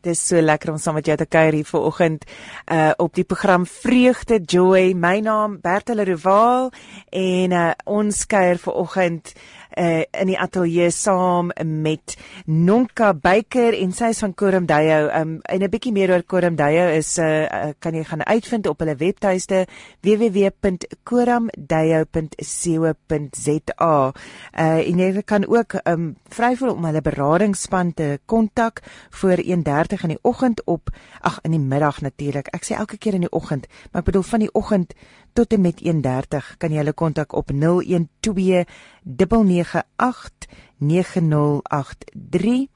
Dit is so lekker om saam met jou te kuier hier vanoggend uh op die program Vreugde Joy. My naam Bertha Leroval en uh ons kuier vanoggend uh in die ateljee saam met Nonka Beyker en sy is van Korumdayo. Um en 'n bietjie meer oor Korumdayo is uh kan jy gaan uitvind op hulle webtuiste www.korumdayo.co.za. Uh en jy kan ook um vryvoel om hulle beraadingsspan te kontak voor 1:30 in die oggend op ag in die middag natuurlik. Ek sê elke keer in die oggend, maar ek bedoel van die oggend tot en met 1:30 kan jy hulle kontak op 012 998 9083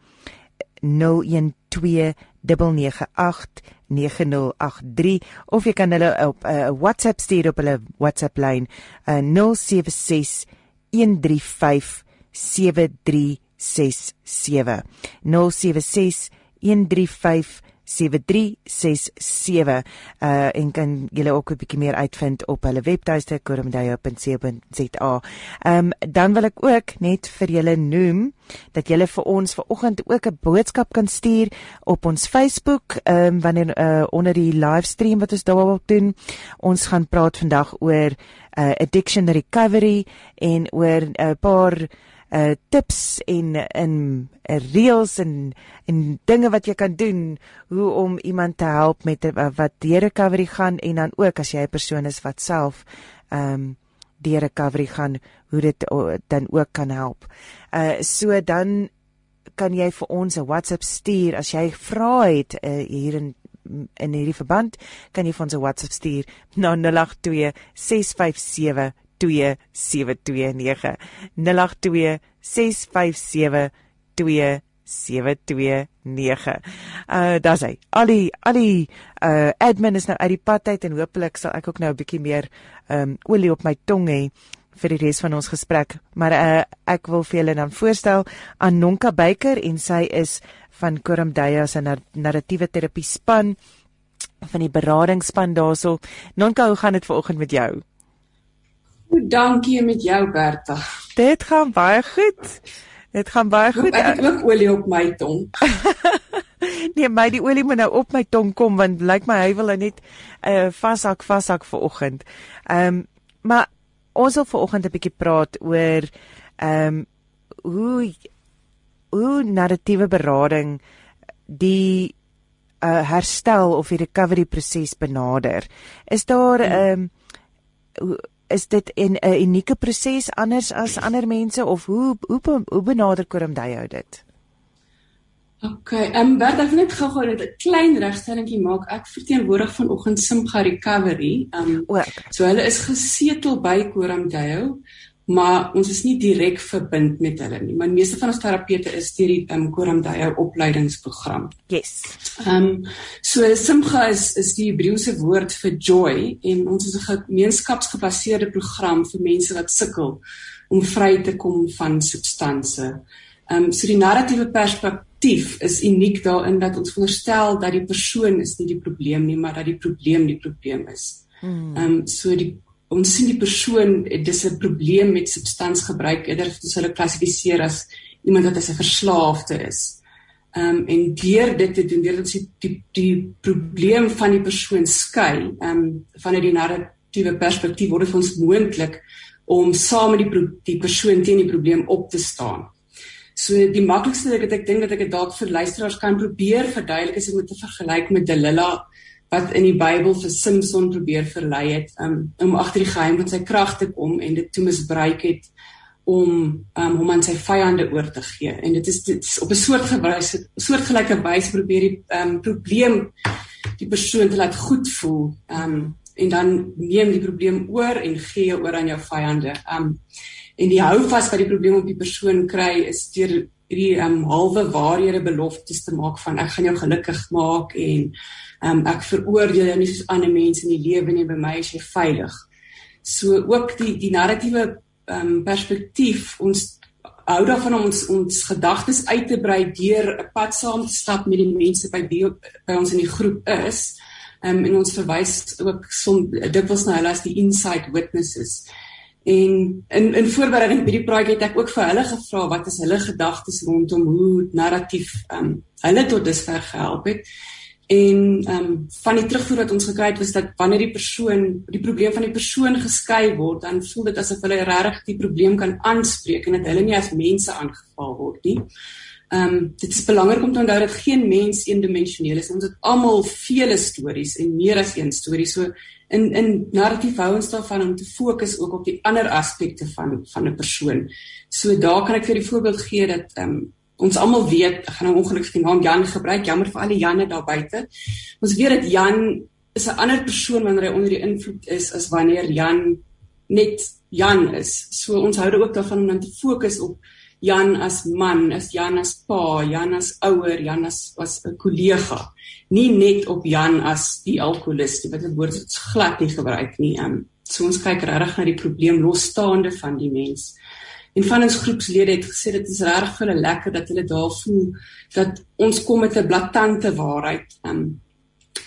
012 998 9083 of jy kan hulle op 'n uh, WhatsApp stuur op hulle WhatsApp lyn uh, 076 135 7367 076 135 7367 uh en kan julle ook 'n bietjie meer uitvind op hulle webtuiste koromdayo.co.za. Um dan wil ek ook net vir julle noem dat julle vir ons vanoggend ook 'n boodskap kan stuur op ons Facebook um wanneer uh onder die livestream wat ons daarop doen. Ons gaan praat vandag oor uh addiction recovery en oor 'n uh, paar uh tips en in uh, reëls en en dinge wat jy kan doen hoe om iemand te help met uh, wat deur recovery gaan en dan ook as jy 'n persoon is wat self um deur recovery gaan hoe dit uh, dan ook kan help. Uh so dan kan jy vir ons 'n WhatsApp stuur as jy vra het uh, hier in in hierdie verband kan jy vir ons 'n WhatsApp stuur na 082 657 2729 082 657 2729 uh da's hy. Al die al die uh admin is nou uit die pad uit en hopelik sal ek ook nou 'n bietjie meer um olie op my tong hê vir die res van ons gesprek. Maar uh ek wil vir julle dan voorstel aan Nonka Beyker en sy is van Korumdeya se narratiewe terapie span van die beradingsspan daarso Nonka hoe gaan dit vanoggend met jou Goed, dankie met jou Bertha. Dit gaan baie goed. Dit gaan baie goed. Ek het ook olie op my tong. nee, my die olie moet nou op my tong kom want lyk like my hy wil net 'n uh, vashak vashak vir oggend. Ehm um, maar ons wil vir oggend 'n bietjie praat oor ehm um, hoe hoe narratiewe berading die uh, herstel of die recovery proses benader. Is daar hmm. ehm um, is dit 'n unieke proses anders as ander mense of hoe hoe hoe benader Koromdey dit? OK, ehm um, wat ek net gou-gou net 'n klein regstellingie maak. Ek verteenwoordig vanoggend Simga Recovery. Ehm um, so hulle is gesetel by Koromdey maar ons is nie direk verbind met hulle nie. Maar meeste van ons terapeute is deur die um, Koramdayo opleidingsprogram. Yes. Ehm um, so Simcha is is die Hebreëse woord vir joy en ons is 'n gemeenskapsgebaseerde program vir mense wat sukkel om vry te kom van substansie. Ehm um, so die narratiewe perspektief is uniek daarin dat ons veronderstel dat die persoon is nie die probleem nie, maar dat die probleem die probleem is. Hmm. Ehm um, so die ons sien die persoon dis 'n probleem met substansgebruik eerder as hulle klassifiseer as iemand wat as 'n verslaafde is. Ehm um, en deur dit te doen, deur ons die, die die probleem van die persoon skei, ehm um, vanuit die narratiewe perspektief word dit ons moontlik om saam met die die persoon teen die probleem op te staan. So die maklikste ding wat ek dink dat ek dit dalk vir luisteraars kan probeer verduidelik is om dit te vergelyk met Delilah wat in die Bybel vir Samson probeer verlei het um, om agter die geheim van sy krag te kom en dit toe misbruik het om um, hom aan sy vyande oor te gee. En dit is dit is op 'n soort gewys soortgelyke wyse probeer die um, probleem die persoon te laat goed voel. Um, en dan neem die probleem oor en gee oor aan jou vyande. Um en die houvas wat die probleem op die persoon kry is deur hierdie um halwe waarhede beloftes te maak van ek gaan jou gelukkig maak en Um ek veroordeel jou nie soos ander mense in die lewe nie, by my is jy veilig. So ook die die narratiewe um perspektief ons hou daarvan om ons ons gedagtes uit te brei deur 'n pad saam te stap met die mense by wie by ons in die groep is. Um en ons verwys ook som dikwels na hulle as die inside witnesses. En in in voorbereiding by die praatjie het ek ook vir hulle gevra wat is hulle gedagtes rondom hoe narratief ehm um, hulle tot dusver gehelp het. En ehm um, van die terugvoer wat ons gekry het was dat wanneer die persoon die probleem van die persoon geskei word, dan voel dit asof hulle regtig die probleem kan aanspreek en dat hulle nie as mense aangeval word nie. Ehm um, dit is belangrik om te onthou dat geen mens eendimensioneel is. Ons het almal vele stories en meer as een storie. So in in narratief hou ons daarvan om te fokus ook op die ander aspekte van van 'n persoon. So daar kan ek vir die voorbeeld gee dat ehm um, ons almal weet, ek gaan nou ongelukkig die naam Jan gebruik, jammer vir al die Janne daar buite. Ons weet dat Jan is 'n ander persoon wanneer hy onder die invloed is as wanneer Jan net Jan is. So ons hou ook daarvan om dan te fokus op Jan as man, as Jan as pa, Jan as ouer, Jan as was 'n kollega. Nie net op Jan as die alkoholist wat dit woord is glad nie gebruik nie. Um so ons kyk regtig na die probleem losstaande van die mens. En van ons groepslede het gesê dit is regtig vir hulle lekker dat hulle daar voel dat ons kom met 'n blaatante waarheid. Um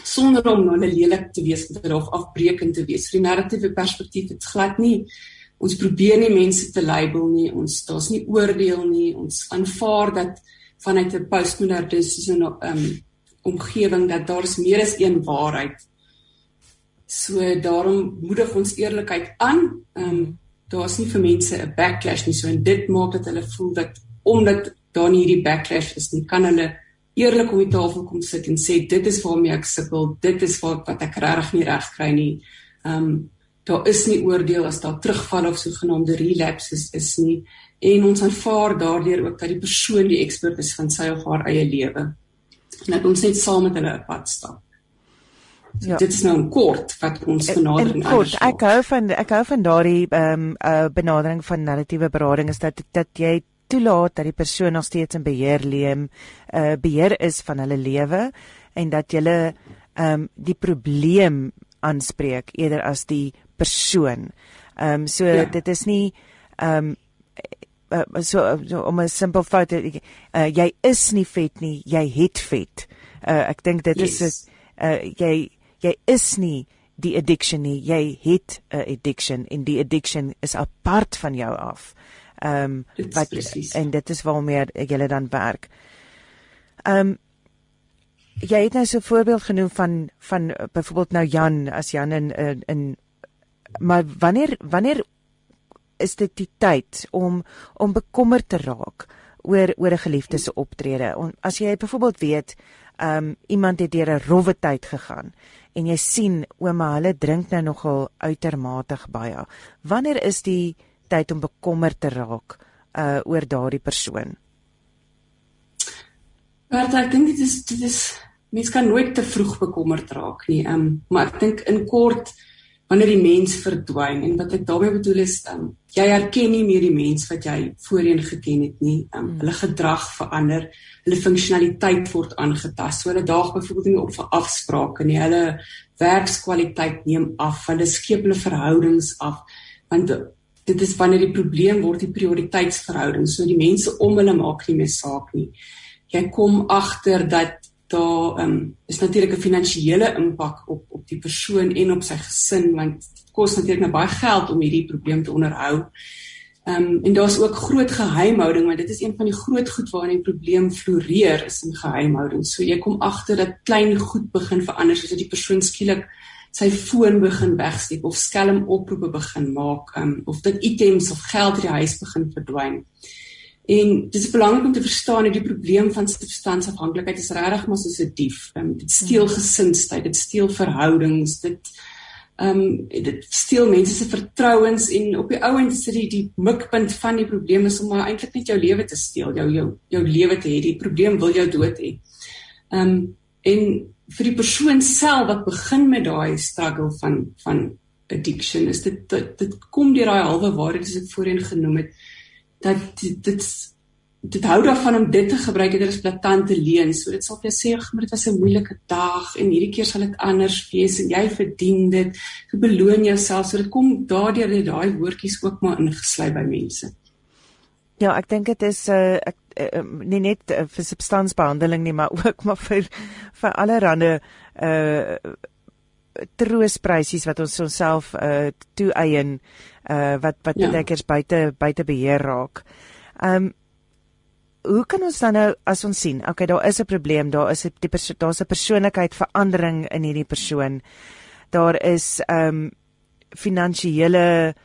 sonder om nou lelik te wees of afbreekend te wees. Die narratiewe perspektief het glad nie ons probeer nie mense te label nie. Ons daar's nie oordeel nie. Ons aanvaar dat vanuit 'n postmodernistiese um, omgewing dat daar's meer as een waarheid. So daarom moedig ons eerlikheid aan. Um, daar's nie vir mense 'n backlash nie so en dit maak dat hulle voel dat omdat daar nie hierdie backlash is nie kan hulle eerlik om die tafel kom sit en sê dit is waarmee ek sukkel dit is wat wat ek regtig nie reg kry nie. Um, daar is nie oordeel as daar terugval of sogenaamde relapses is nie. En ons aanvaar daardeur ook dat die persoon die ekspert is van sy of haar eie lewe. En dat ons net saam met hulle 'n pad stap. So, ja. Dit is nou kort wat ons benadering is. Kort, ek hou van ek hou van daardie ehm um, uh, benadering van narratiewe berading is dat dat jy toelaat dat die persoon nog steeds in beheer leem, uh beheer is van hulle lewe en dat jy ehm um, die probleem aanspreek eerder as die persoon. Ehm um, so ja. dit is nie ehm um, uh, so, so om 'n simpel fout uh, jy is nie vet nie, jy het vet. Uh, ek dink dit yes. is 'n uh, jy jy is nie die addiction nie, jy het 'n addiction en die addiction is apart van jou af. Ehm um, wat en dit is waarmee jy dan werk. Ehm um, jy het nou so 'n voorbeeld genoem van van byvoorbeeld nou Jan as Jan in in, in maar wanneer wanneer is dit die tyd om om bekommerd te raak oor oor 'n geliefde se optrede? As jy byvoorbeeld weet, um iemand het deur 'n rowwe tyd gegaan en jy sien ouma hulle drink nou nogal uitermate baie. Wanneer is die tyd om bekommerd te raak uh oor daardie persoon? Maar ek dink dit is dit is mens kan nooit te vroeg bekommerd raak nie. Um maar ek dink in kort wanneer die mens verdwyn en wat ek daarmee bedoel is um, jy herken nie meer die mens wat jy voorheen geken het nie. Um, hulle gedrag verander hulle funksionaliteit word aangetast. So hulle daag byvoorbeeld nie op vir afsprake nie. Hulle werkskwaliteit neem af hulle skep hulle verhoudings af want dit is wanneer die probleem word die prioriteitsverhouding. So die mense om hulle maak nie meer saak nie. Jy kom agter dat daar um, is natuurlik 'n finansiële impak op op die persoon en op sy gesin want dit kos natuurlik nou baie geld om hierdie probleem te onderhou. Ehm um, en daar's ook groot geheimhouding want dit is een van die groot goed waarin die probleem floreer is in geheimhouding. So jy kom agter dat klein goed begin verander soos dat die persoon skielik sy foon begin wegsteek of skelm oproepe begin maak um, of dat items of geld in die huis begin verdwyn. En dit is belangrik om te verstaan dat die probleem van substansafhanklikheid is regtig maar soos 'n dief. Um, dit steel hmm. gesinstyd, dit steel verhoudings, dit ehm um, dit steel mense se vertrouens en op die ouend is dit die, die mikpunt van die probleem is om maar eintlik net jou lewe te steel, jou jou jou lewe te hê. Die probleem wil jou dood hê. Ehm um, en vir die persoon self wat begin met daai struggle van van addiction is dit dit, dit kom deur daai halwe waarheid wat ek voorheen genoem het dat dit dit, hou daarvan om dit te gebruik dit is platante leuen so dit sal vir jou sê maar dit was 'n moeilike dag en hierdie keer sal dit anders wees en jy verdien dit. Jy beloon jouself. So dit kom daardeur dat daai woordjies ook maar ingesluit by mense. Ja, ek dink dit is 'n uh, ek uh, nie net uh, vir substansbehandeling nie, maar ook maar vir vir allerlei uh troostprysies wat ons onsself uh toe eien uh wat wat ja. baie keer buite buite beheer raak. Um hoe kan ons dan nou as ons sien, okay, daar is 'n probleem, daar is 'n die daar's 'n persoonlikheid verandering in hierdie persoon. Daar is um finansiële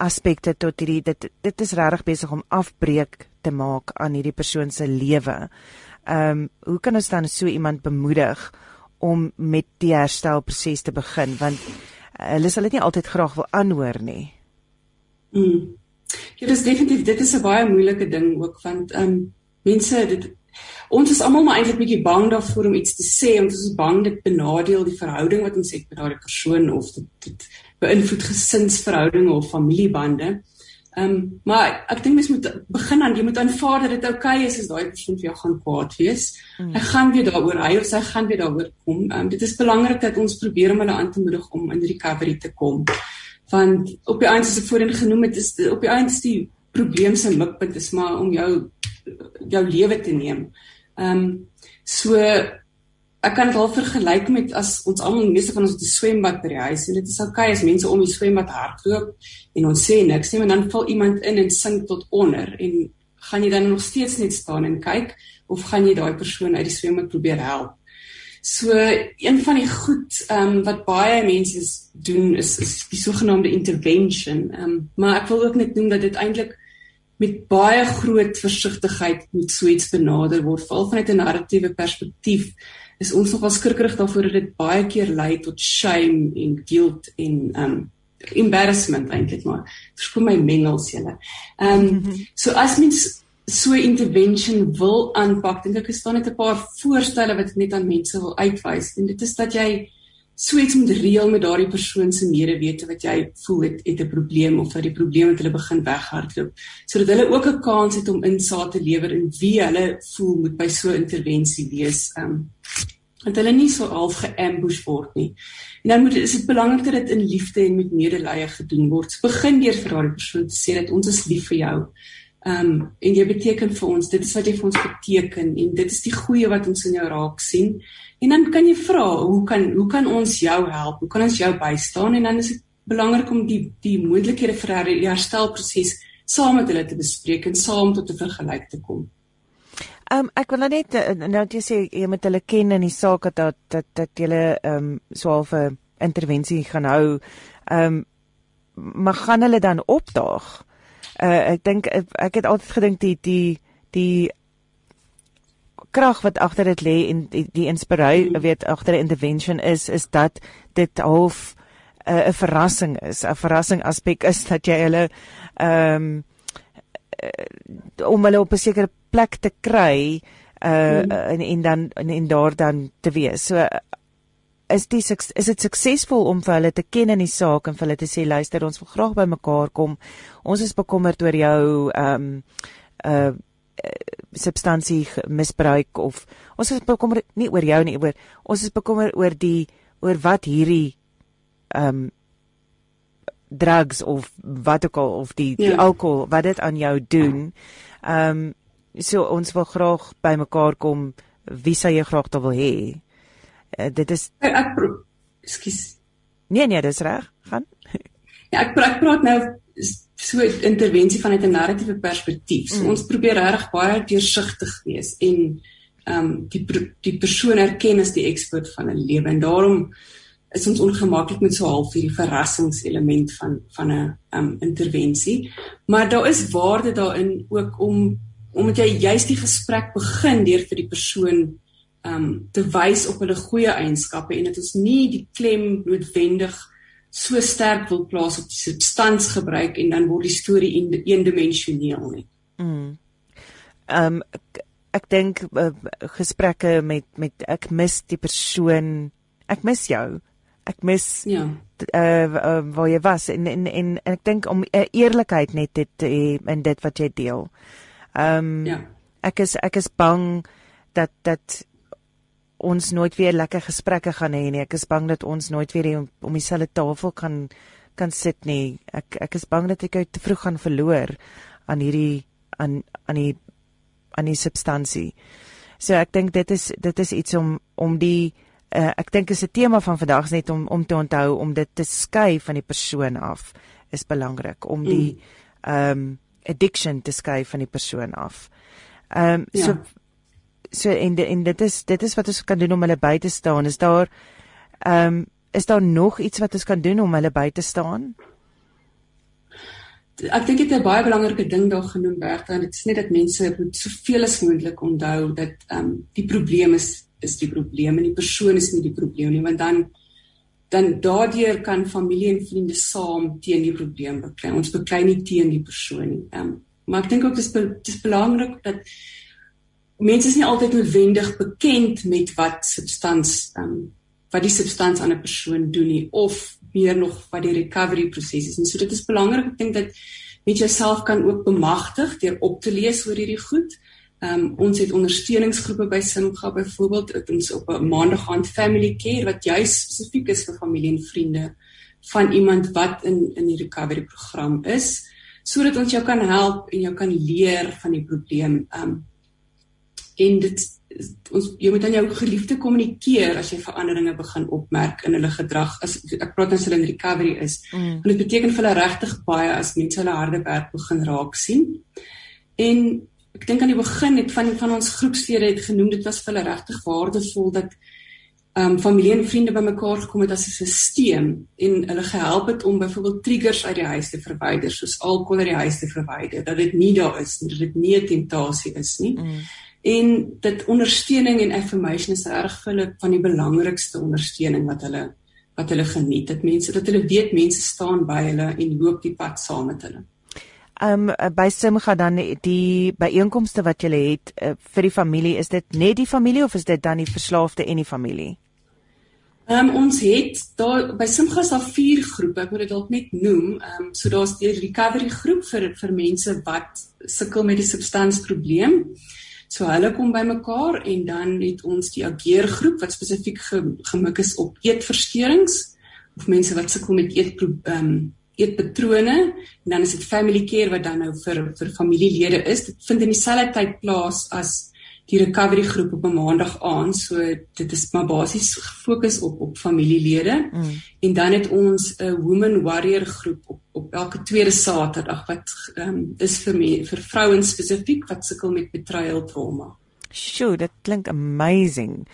aspekte tot hierdie dit dit is regtig besig om afbreek te maak aan hierdie persoon se lewe. Ehm um, hoe kan ons dan so iemand bemoedig om met die herstelproses te begin want uh, hulle sal dit nie altyd graag wil aanhoor nie. Mm. Ja, dit is definitief dit is 'n baie moeilike ding ook want ehm um, mense dit ons is almal maar eintlik bietjie bang daarvoor om iets te sê want ons is bang dit benadeel die verhouding wat ons het met daardie persoon of dit dit beïnvloed gesinsverhoudinge of familiebande. Ehm um, maar ek dink mens moet begin aan jy moet aanvaar dat dit oukei okay is as daai persoon vir jou gaan kwaad wees. Mm. Hy gaan weer daaroor hy of sy gaan weer daaroor kom. Ehm um, dit is belangrik dat ons probeer om hulle aan te moedig om in recovery te kom. Want op die einde soos ek voorheen genoem het is op die einde is die probleem se mikpunt is maar om jou jou lewe te neem. Ehm um, so ek kan dit al vergelyk met as ons almal meeste van ons het 'n swembad by die huis en dit is okay as mense om die swembad hardloop en ons sê niks nie, maar dan val iemand in en sink tot onder en gaan jy dan nog steeds net staan en kyk of gaan jy daai persoon uit die swembad probeer help? So een van die goed ehm um, wat baie mense doen is is die sogenaamde intervention. Ehm um, maar ek wil ook net noem dat dit eintlik met baie groot versigtigheid moet so iets benader word, veral vanuit 'n narratiewe perspektief is ons nogal skrikkerig daarvoor dat dit baie keer lei tot shame en guilt en um embarrassment eintlik maar verskoon my mengels julle. Um so as mens so intervention wil aanpak, dink ek is daar net 'n paar voorstelle wat ek net aan mense wil uitwys en dit is dat jy so iets moet reël met daardie persoon se medewete wat jy voel het het 'n probleem of dat die probleem met hulle begin weghardloop sodat hulle ook 'n kans het om insaag te lewer in wie hulle voel moet by so 'n intervensie wees. Um dat hulle nie so half geambush word nie. En dan moet is dit belangrik dat dit in liefde en met medelee gedoen word. So begin deur vir daardie persoon te sê dat ons is lief vir jou. Ehm um, en jy beteken vir ons, dit is wat jy vir ons beteken en dit is die goeie wat ons in jou raak sien. En dan kan jy vra, hoe kan hoe kan ons jou help? Hoe kan ons jou bystaan? En dan is dit belangrik om die die moontlikhede vir die herstelproses saam met hulle te bespreek en saam tot 'n vergelyk te kom. Ehm um, ek wil nou net eh, nou jy sê jy moet hulle ken in die saak dat dat dat jy ehm um, half 'n intervensie gaan hou. Ehm um, maar gaan hulle dan opdaag? Uh ek dink ek het altyd gedink die die die krag wat agter dit lê en die, die inspirasie weet agter 'n intervention is is dat dit half eh, 'n uh, verrassing is. 'n Verrassing aspek is dat jy hulle ehm um, uh, om hulle op 'n sekere plek te kry uh mm. en en dan en, en daar dan te wees. So is die is dit suksesvol om vir hulle te ken in die saak en vir hulle te sê luister ons wil graag by mekaar kom. Ons is bekommerd oor jou um uh substansie misbruik of ons is bekommerd nie oor jou nie oor ons is bekommerd oor die oor wat hierdie um drugs of wat ook al of die ja. die alkohol wat dit aan jou doen. Ehm um, so ons wil graag by mekaar kom wie sou jy graag wil hê? Uh, dit is ek, ekskuus. Nee nee, dis reg. Gaan. Ja, ek praat, ek praat nou so 'n intervensie vanuit 'n narratiewe perspektief. So, mm. Ons probeer regtig baie deursigtig wees en ehm um, die die persoon erken as die ekspert van 'n lewe en daarom is ons ongemaklik met so half hierdie verrassingselement van van 'n um, intervensie. Maar daar is waarde daarin ook om omdat jy juist die gesprek begin deur vir die persoon um te wys op hulle goeie eienskappe en dit is nie die klem noodwendig so sterk wil plaas op substansgebruik en dan word die storie eendimensioneel nie. Mm. Um ek, ek dink uh, gesprekke met met ek mis die persoon ek mis jou ek mis ja uh, uh waar jy was en en en, en ek dink om uh, eerlikheid net te hê in dit wat jy deel. Ehm um, ja. ek is ek is bang dat dat ons nooit weer lekker gesprekke gaan hê nie. Ek is bang dat ons nooit weer om, om dieselfde tafel kan kan sit nie. Ek ek is bang dat ek uit te vroeg gaan verloor aan hierdie aan aan die aan die substansie. So ek dink dit is dit is iets om om die uh, ek dink is 'n tema van vandag net om om te onthou om dit te skei van die persoon af is belangrik om die mm. ehm um, addiction te skei van die persoon af. Ehm um, ja. so so en en dit is dit is wat ons kan doen om hulle by te staan. Is daar ehm um, is daar nog iets wat ons kan doen om hulle by te staan? Ek dink dit is 'n baie belangrike ding daar genoem Bertha en dit is net dat mense moet soveel as moontlik onthou dat ehm um, die probleem is is die probleem en die persoon is nie die probleem nie want dan dan daardeur kan familie en vriende saam teen die probleem beklei. Ons beklei nie teen die persoon nie. Ehm um, maar ek dink ook dis dis belangrik dat mense is nie altyd noodwendig bekend met wat substans um, wat die substans aan 'n persoon doen nie of meer nog wat die recovery proses is. En so dit is belangrik ek dink dat met jouself kan ook bemagtig deur op te lees oor hierdie goed. Ehm um, ons het ondersteuningsgroepe by Simga byvoorbeeld het ons op 'n maandag aan family care wat juis spesifiek is vir familie en vriende van iemand wat in in die recovery program is sodat ons jou kan help en jou kan leer van die probleem. Ehm um, en dit ons jy moet aan jou geliefde kommunikeer as jy veranderinge begin opmerk in hulle gedrag. As ek praat as hulle in recovery is. Mm. dit beteken vir hulle regtig baie as mense hulle harde werk begin raak sien. En ek dink aan die begin het van van ons groepslede het genoem dit was vir hulle regtig waardevol dat ehm um, familie en vriende bymekaar gekom het as 'n stelsel en hulle gehelp het om byvoorbeeld triggers uit die huis te verwyder soos alkohol uit die huis te verwyder dat dit nie daar is nie dat dit nie 'n tentasie is nie. Mm en dit ondersteuning en affirmation is reg vir hulle van die belangrikste ondersteuning wat hulle wat hulle geniet. Dit mense dat hulle weet mense staan by hulle en loop die pad saam met hulle. Um by Simga dan die byeenkomste wat jy het uh, vir die familie, is dit net die familie of is dit dan die verslaafde en die familie? Um ons het daar by Simga daar vier groepe, ek moet dit dalk net noem. Um so daar's die recovery groep vir vir mense wat sukkel met die substansprobleem. So hulle kom bymekaar en dan het ons die ageer groep wat spesifiek ge, gemik is op eetversteurings of mense wat sukkel met eet ehm um, eetpatrone en dan is dit family care wat dan nou vir vir familielede is. Dit vind in dieselfde tyd plaas as die recovery groep op 'n maandag aand. So dit is maar basies gefokus op op familielede. Mm. En dan het ons 'n woman warrior groep op op elke tweede Saterdag wat ehm um, is vir me, vir vrouens spesifiek wat sukkel met betrayal trauma. Sjoe, dit klink amazing.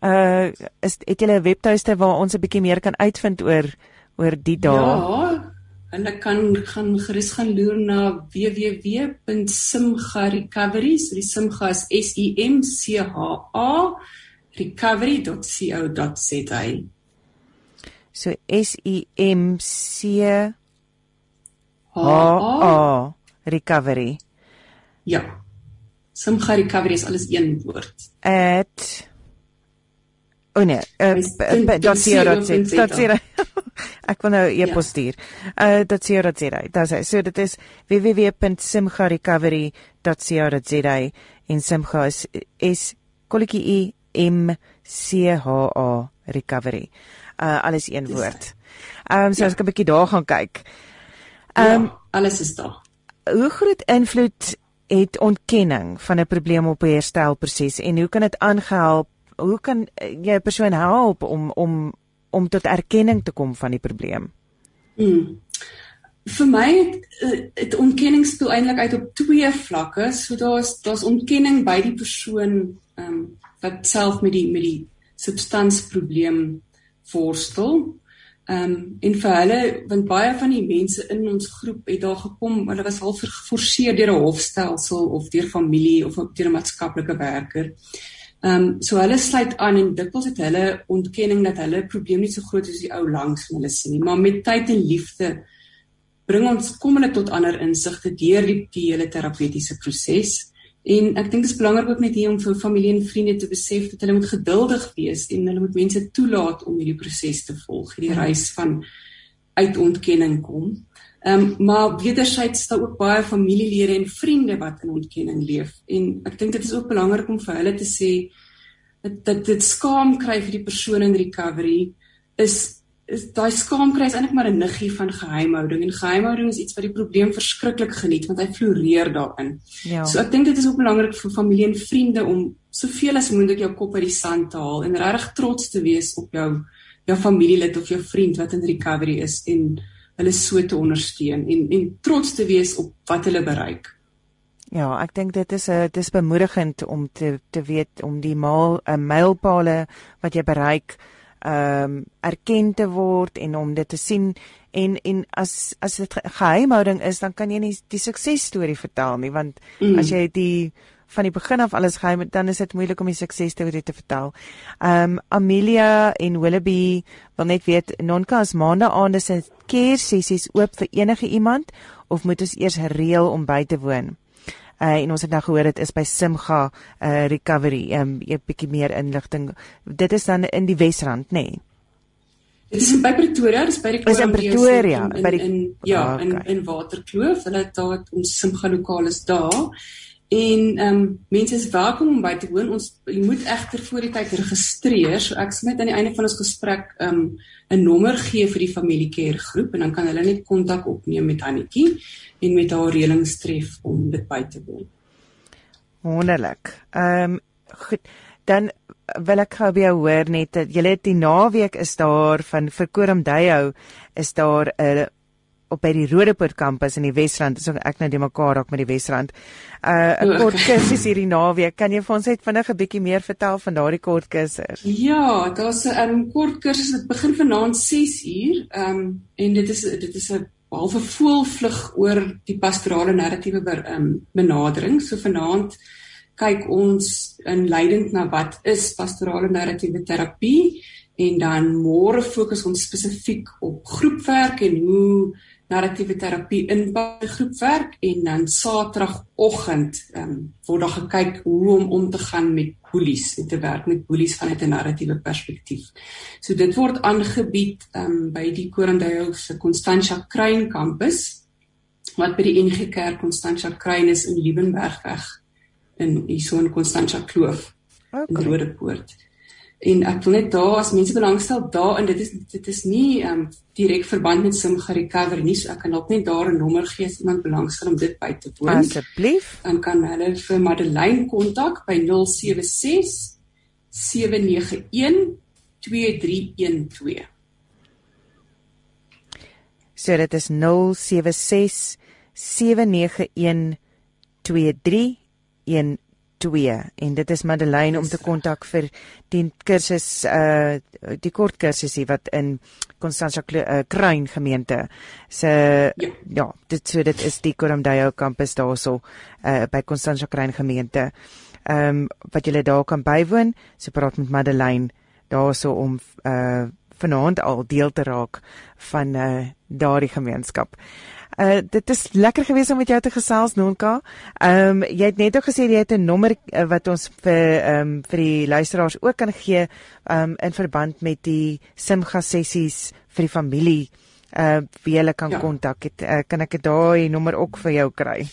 Uh is het julle 'n webtuiste waar ons 'n bietjie meer kan uitvind oor oor die dae? Ja, Hulle kan gaan gerus gaan loer na www.simgarecovery. So die Simga is S I M C H A recovery.co.za. So S I M C H A recovery. Ja. Simga recovery is alles een woord. At O oh nee, uh, dat sien dat sien dat sien ek wil nou e-pos ja. stuur. Uh dat sien dat sien. Dit is so dit is www.simgarecovery.co.za en simga is s kolletjie e m c h a recovery. Uh alles een woord. Ehm um, so ja. as ek 'n bietjie daar gaan kyk. Ehm um, ja, alles is daar. Hoe groot invloed het ontkenning van 'n probleem op 'n herstelproses en hoe kan dit aangehelp hoe kan eh, jy 'n persoon help om om om tot erkenning te kom van die probleem? Mm. Vir my het, het ontkenning speel eintlik uit op twee vlakke. So daar's daar's ontkenning by die persoon ehm um, wat self met die met die substansprobleem worstel. Ehm um, en vir hulle want baie van die mense in ons groep het daar gekom, hulle was half geforseer deur 'n hofstelsel of deur familie of deur 'n maatskaplike werker. Ehm um, so hulle sluit aan en dikwels het hulle ontkenning dat hulle probleem nie so groot is as die ou langs hulle sien nie, maar met tyd en liefde bring ons kom hulle tot ander insigte deur die, die hele terapeutiese proses. En ek dink dit is belangrik ook net hier om vir familie en vriende te besef dat hulle moet geduldig wees en hulle moet mense toelaat om hierdie proses te volg, hierdie reis van uit ontkenning kom. Ehm um, maar wederzijds staan ook baie familielede en vriende wat in ontkenning leef en ek dink dit is ook belangrik om vir hulle te sê dat dat dit skaam kry vir die persoon in recovery is is daai skaam kry is eintlik maar 'n niggie van geheimhouding en geheimhouding is iets wat die probleem verskriklik geniet want hy floreer daarin. Ja. So ek dink dit is ook belangrik vir familie en vriende om soveel as moontlik jou kop uit die sand te haal en regtig trots te wees op jou jou familielid of jou vriend wat in recovery is en hulle so te ondersteun en en trots te wees op wat hulle bereik. Ja, ek dink dit is 'n dis bemoedigend om te te weet om die maal 'n mylpale wat jy bereik ehm um, erken te word en om dit te sien en en as as dit geheimhouding is dan kan jy nie die suksesstorie vertel nie want mm. as jy die van die begin af alles geheim dan is dit moeilik om die suksesstorie te vertel. Um, Amelia en Willoughby wil net weet Nonka as maande aande se care sessies oop vir enige iemand of moet ons eers reël om by te woon? Uh, en ons het nou gehoor dit is by Simga uh, Recovery. Ehm um, 'n bietjie meer inligting. Dit is dan in die Wesrand, nê? Nee? Dit is in by Pretoria, dis by die Is in Pretoria, in, by die in, ja, oh, okay. in in Waterkloof. Hulle het daar ons Simga lokaal is daar. En ehm um, mense is welkom om by te woon. Ons jy moet egter voor die tyd registreer. So ek sê net aan die einde van ons gesprek ehm um, 'n nommer gee vir die familiecare groep en dan kan hulle net kontak opneem met Hannetjie en met haar reëlings tref om dit by te woon. Wonderlik. Ehm um, goed. Dan wil ek gou by jou hoor net dat julle die naweek is daar van vir Koram Deyhou is daar 'n op by die Rodepoort kampus in die Wesrand. So ek nou die mekaar raak met die Wesrand. Uh 'n kort kursus hierdie naweek. Kan jy vir ons net vinnig 'n bietjie meer vertel van daardie kort kursus? Ja, daar's 'n um, kort kursus wat begin vanaand 6uur. Ehm um, en dit is dit is 'n halfe voelvlug oor die pastorale narratiewe um, benadering. So vanaand kyk ons in leidend na wat is pastorale narratiewe terapie en dan môre fokus ons spesifiek op groepwerk en hoe narratiewe terapie in by groepwerk en dan Saterdagoggend ehm um, word daar gekyk hoe om om te gaan met boelies en te werk met boelies vanuit 'n narratiewe perspektief. So dit word aangebied ehm um, by die Korandale se Constantia Kruin kampus wat by die NG Kerk Constantia Kruin is in Liebenbergweg in die Soon Constantia Kloof okay. in Rodepoort en ek wil net daar as mense belangstel daar en dit is dit is nie ehm um, direk verband met Simga Recover nie so ek kan dalk net daar 'n nommer gee as iemand belangstel om dit by te woon. Asseblief. Dan kan hulle vir Madeleine kontak by 076 791 2312 So dit is 076 791 2312 2 en dit is Madeleine om te kontak vir die kursus uh die kort kursusie wat in Constantia uh, Kruin gemeente se ja. ja dit so dit is die Koromdayo kampus daarso uh by Constantia Kruin gemeente. Ehm um, wat julle daar kan bywoon, so praat met Madeleine daarso om uh vanaand al deel te raak van uh daardie gemeenskap. Uh dit is lekker gewees om met jou te gesels Nonka. Ehm um, jy het net ook gesê jy het 'n nommer uh, wat ons vir ehm um, vir die luisteraars ook kan gee ehm um, in verband met die Simga sessies vir die familie uh wie hulle kan ja. kontak. Het uh, kan ek daai nommer ook vir jou kry?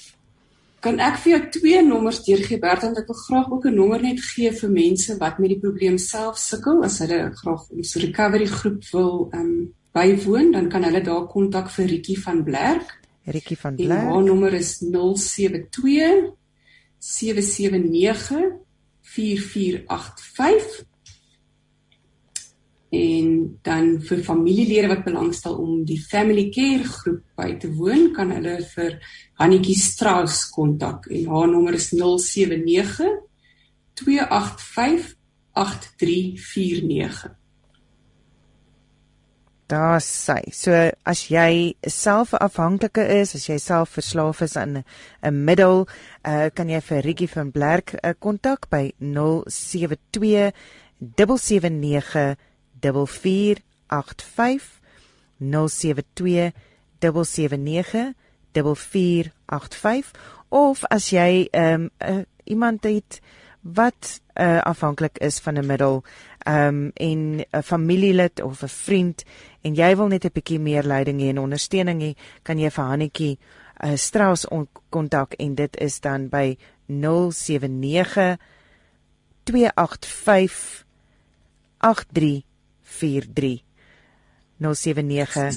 Kan ek vir jou twee nommers deurgee Bert want ek wil graag ook 'n nommer net gee vir mense wat met die probleem self sukkel as hulle graag 'n recovery groep wil ehm um, bywoon, dan kan hulle daar kontak vir Rietjie van Blerk. Rietjie van Blerk. Haar nommer is 072 779 4485. En dan vir familielede wat belangstel om die family care groep by te woon, kan hulle vir Hannetjie Strauss kontak en haar nommer is 079 285 8349. Daar sê. So as jy self afhanklike is, as jy self verslaaf is aan 'n middel, uh, kan jy vir Rietjie van Blerk uh, kontak by 072 779 4485 072 779 4485 of as jy um, uh, iemand het wat uh, afhanklik is van 'n middel um, en 'n familielid of 'n vriend en jy wil net 'n bietjie meer leiding hê en ondersteuning hê, kan jy vir Hannetjie uh, Strauss kontak en dit is dan by 079 285 8343 079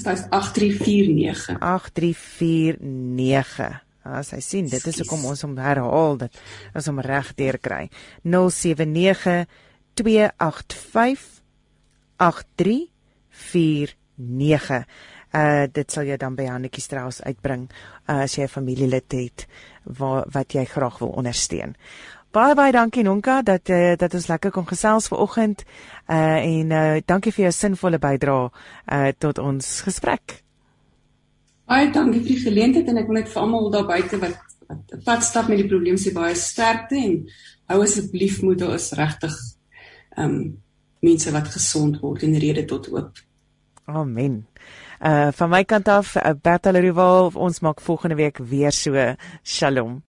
8349 As jy sien, dit is hoekom ons hom herhaal dit as om reg deur kry. 079 285 8349. uh dit sal jou dan by Hannetjie Strauss uitbring uh, as jy 'n familielid het wat wat jy graag wil ondersteun. Baie baie dankie Nonka dat uh, dat ons lekker kon gesels vanoggend uh en uh dankie vir jou sinvolle bydrae uh tot ons gesprek. Baie dankie vir die geleentheid en ek wil net vir almal daar buite wat wat pad stap met die probleem sê baie sterkte en hou asseblief moed daar is regtig um mense wat gesond word en rede tot hoop. Amen. Uh van my kant af, uh, Bertha Leroux, ons maak volgende week weer so. Shalom.